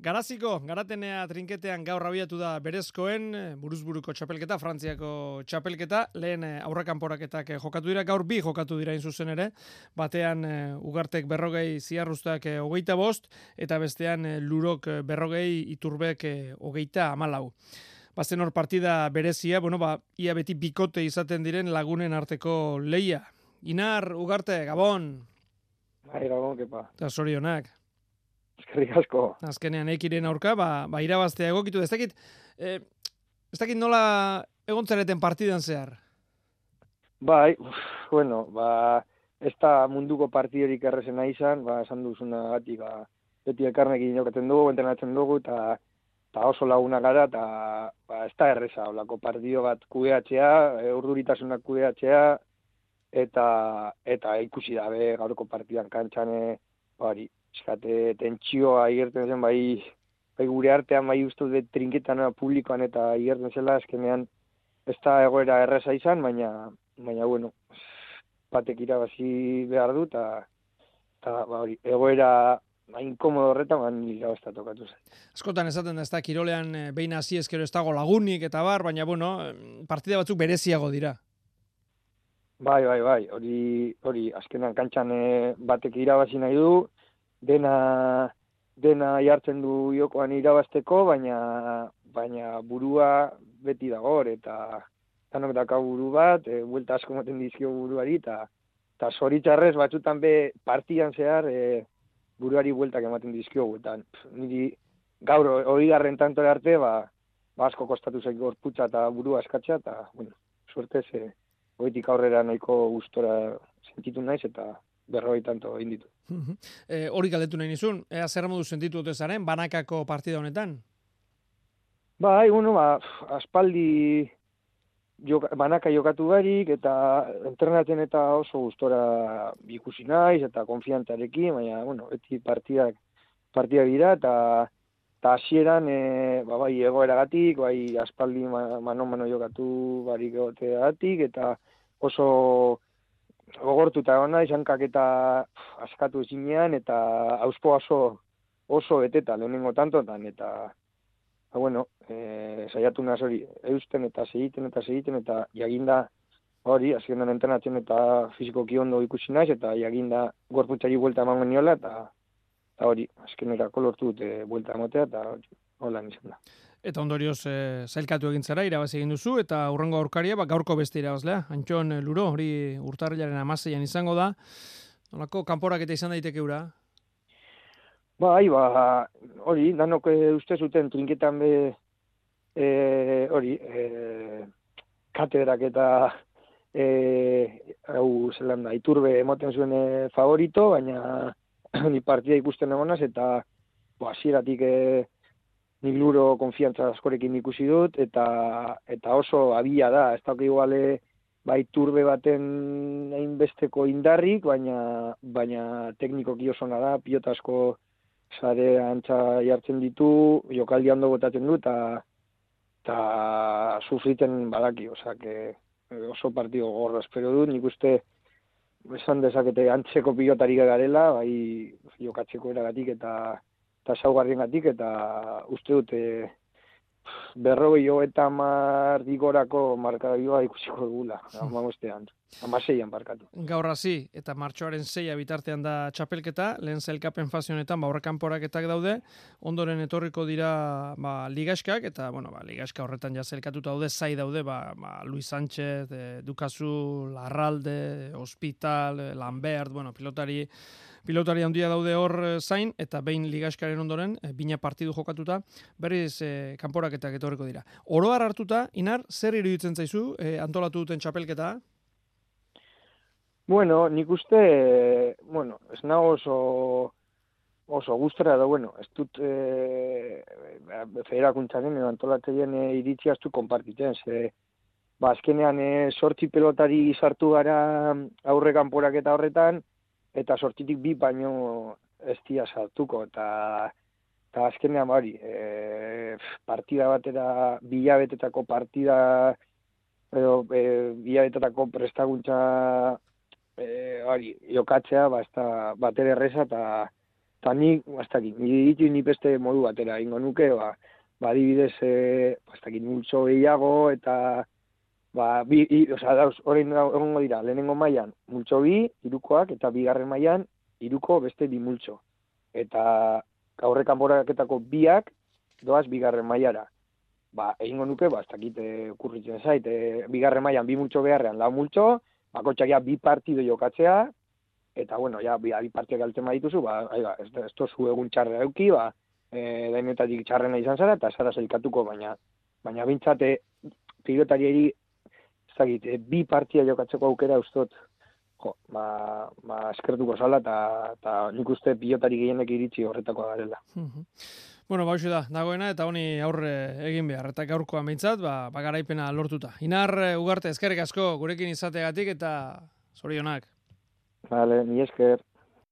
Garaziko, garatenea trinketean gaur abiatu da berezkoen, buruzburuko txapelketa, frantziako txapelketa, lehen eh, aurrekanporaketak eh, jokatu dira, gaur bi jokatu dira zuzen ere, batean eh, ugartek berrogei ziarruztak hogeita bost, eta bestean lurok berrogei iturbek hogeita amalau. Bazen hor partida berezia, bueno, ba, ia beti bikote izaten diren lagunen arteko leia. Inar, ugarte, gabon! Bai, gabon, kepa. Eta sorionak. Eskerrik asko. Azkenean ekiren aurka, ba, ba irabaztea egokitu. Ez dakit, eh, ez dakit nola egontzareten partidan zehar? Bai, bueno, ba, ez da munduko partidorik errezena izan, ba, esan duzuna gati, ba, beti ekarnekin jokatzen dugu, entrenatzen dugu, eta ta oso laguna gara, eta ba, ez da erreza, olako partido bat kudeatzea, e, urduritasunak kudeatzea, eta eta ikusi dabe gaurko partidan kantxane, bari, eskate tentsioa igerten zen bai bai gure artean bai uste dut trinketan publikoan eta igerten zela eskenean ez da egoera erresa izan baina baina bueno batek irabazi behar du eta eta ba hori egoera hain komodo horretan ban irabazta tokatu zen. Askotan esaten ez da kirolean eh, behin hasi ezkero ez dago lagunik eta bar baina bueno partida batzuk bereziago dira. Bai, bai, bai, hori, hori, azkenan kantxan eh, batek irabazi nahi du, dena dena jartzen du jokoan irabasteko, baina baina burua beti dago eta tanok daka buru bat, e, buelta asko moten dizkio buruari eta eta zoritxarrez batzutan be partian zehar e, buruari bueltak ematen dizkio eta niri gaur hori garren tanto arte ba, ba asko kostatu zaik gorputza eta burua eskatzea eta bueno, suertez e, goitik aurrera nahiko gustora sentitu naiz eta berroi tanto inditu. e, hori galdetu nahi nizun, ea zer modu sentitu dute zaren, banakako partida honetan? Ba, bueno, ba, aspaldi joka, banaka jokatu barik, eta entrenatzen eta oso gustora ikusi naiz, eta konfiantarekin, baina, bueno, eti partidak, partidak dira, eta eta hasieran e, ba, bai egoeragatik, bai aspaldi mano-mano jokatu barik egoteagatik, eta oso gogortuta ona izankak eta askatu ezinean eta auspo oso oso beteta lehenengo tantotan eta ba, bueno, e, saiatu naz hori eusten eta segiten eta segiten eta jaginda hori, azkenan entrenatzen eta fizikoki ondo ikusi naiz eta jaginda gorputzari buelta eman geniola eta, eta hori, azkenera kolortu dute buelta emotea eta hola nizan da. Eta ondorioz e, zailkatu egin zara, irabazi egin duzu, eta urrengo aurkaria, ba, gaurko beste irabazlea. Antxon eh, Luro, hori urtarrilaren amaseian izango da. Nolako, kanporak eta izan daiteke ura? Ba, hai, ba, hori, danok e, uste zuten trinketan be, e, hori, e, katedrak eta e, hau zelan da, iturbe emoten zuen favorito, baina ni partida ikusten egonaz, eta bo, asieratik e, nik luro konfiantza askorekin ikusi dut, eta, eta oso abia da, ez da iguale bai turbe baten hainbesteko indarrik, baina, baina teknikoki oso da, pilota asko sare antza jartzen ditu, jokaldi hando botatzen du, eta eta sufriten badaki, osea, oso partido gorra espero dut, nik uste esan dezakete antzeko pilotari garela, bai jokatzeko eragatik eta eta saugarrien gatik, eta uste dute berrogei jo eta mar digorako markadioa ikusiko dugula, amagostean, amaseian barkatu. Gaur hasi eta martxoaren zeia bitartean da txapelketa, lehen zelkapen fazionetan, ba, horrekan poraketak daude, ondoren etorriko dira ba, ligaskak, eta bueno, ba, ligaska horretan ja zelkatuta daude, zai daude, ba, ba, Luis Sánchez, e, Dukazu, Larralde, Hospital, Lambert, bueno, pilotari, pilotari handia daude hor eh, zain, eta behin ligaskaren ondoren, e, bina partidu jokatuta, berriz e, kanporaketak etorriko dira. Oroar hartuta, Inar, zer iruditzen zaizu, e, antolatu duten txapelketa? Bueno, nik uste, bueno, ez nago oso, oso gustora da, bueno, ez dut e, federakuntzaren edo antolatzeien e, iritzi astu konpartitzen, ze, ba, azkenean e, sortzi pelotari sartu gara aurre kanporaketa horretan, eta sortitik bi baino ez dia sartuko, eta eta azkenean bari, e, partida batera, bilabetetako partida, edo e, bilabetetako prestaguntza e, bari, jokatzea, ba, ez da, bater erreza, eta eta nik, bastakit, nire ditu ni beste modu batera ingo nuke, ba, ba adibidez, e, bastakit, multzo gehiago, eta, ba, bi, i, oza, dauz, horrein egongo dira, lehenengo mailan multzo bi, irukoak, eta bigarren mailan iruko beste bi multzo. Eta aurrekan boraketako biak, doaz bigarren mailara. Ba, egingo nuke, ba, ez dakit, e, kurritzen zait, e, bigarren mailan bi multzo beharrean lau multzo, bakotxak ja bi partido jokatzea, eta bueno, ja, bi, bi partiak galtzen badituzu, ba, ai, ba, ez, ez tozu egun txarra euki, ba, e, dainetatik txarrena izan zara, eta zara zelkatuko, baina, baina bintzate, pilotarieri, ez dakit, e, bi partia jokatzeko aukera ustot, jo, ba, ba, eskertuko zala, eta, nik uste pilotari gehienek iritsi horretako garela. Bueno, ba, da, dagoena, eta honi aurre egin behar, eta gaurkoan behintzat, ba, ba garaipena lortuta. Inar, eh, ugarte, eskerrik asko, gurekin izategatik, eta zorionak. Vale, ni esker.